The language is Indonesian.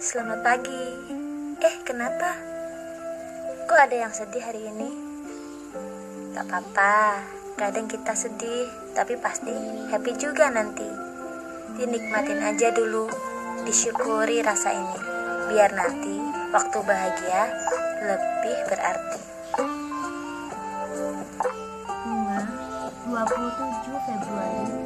selamat pagi. Eh, kenapa? Kok ada yang sedih hari ini? Tak apa-apa, kadang kita sedih, tapi pasti happy juga nanti. Dinikmatin aja dulu, disyukuri rasa ini, biar nanti waktu bahagia lebih berarti. Bunga 27 Februari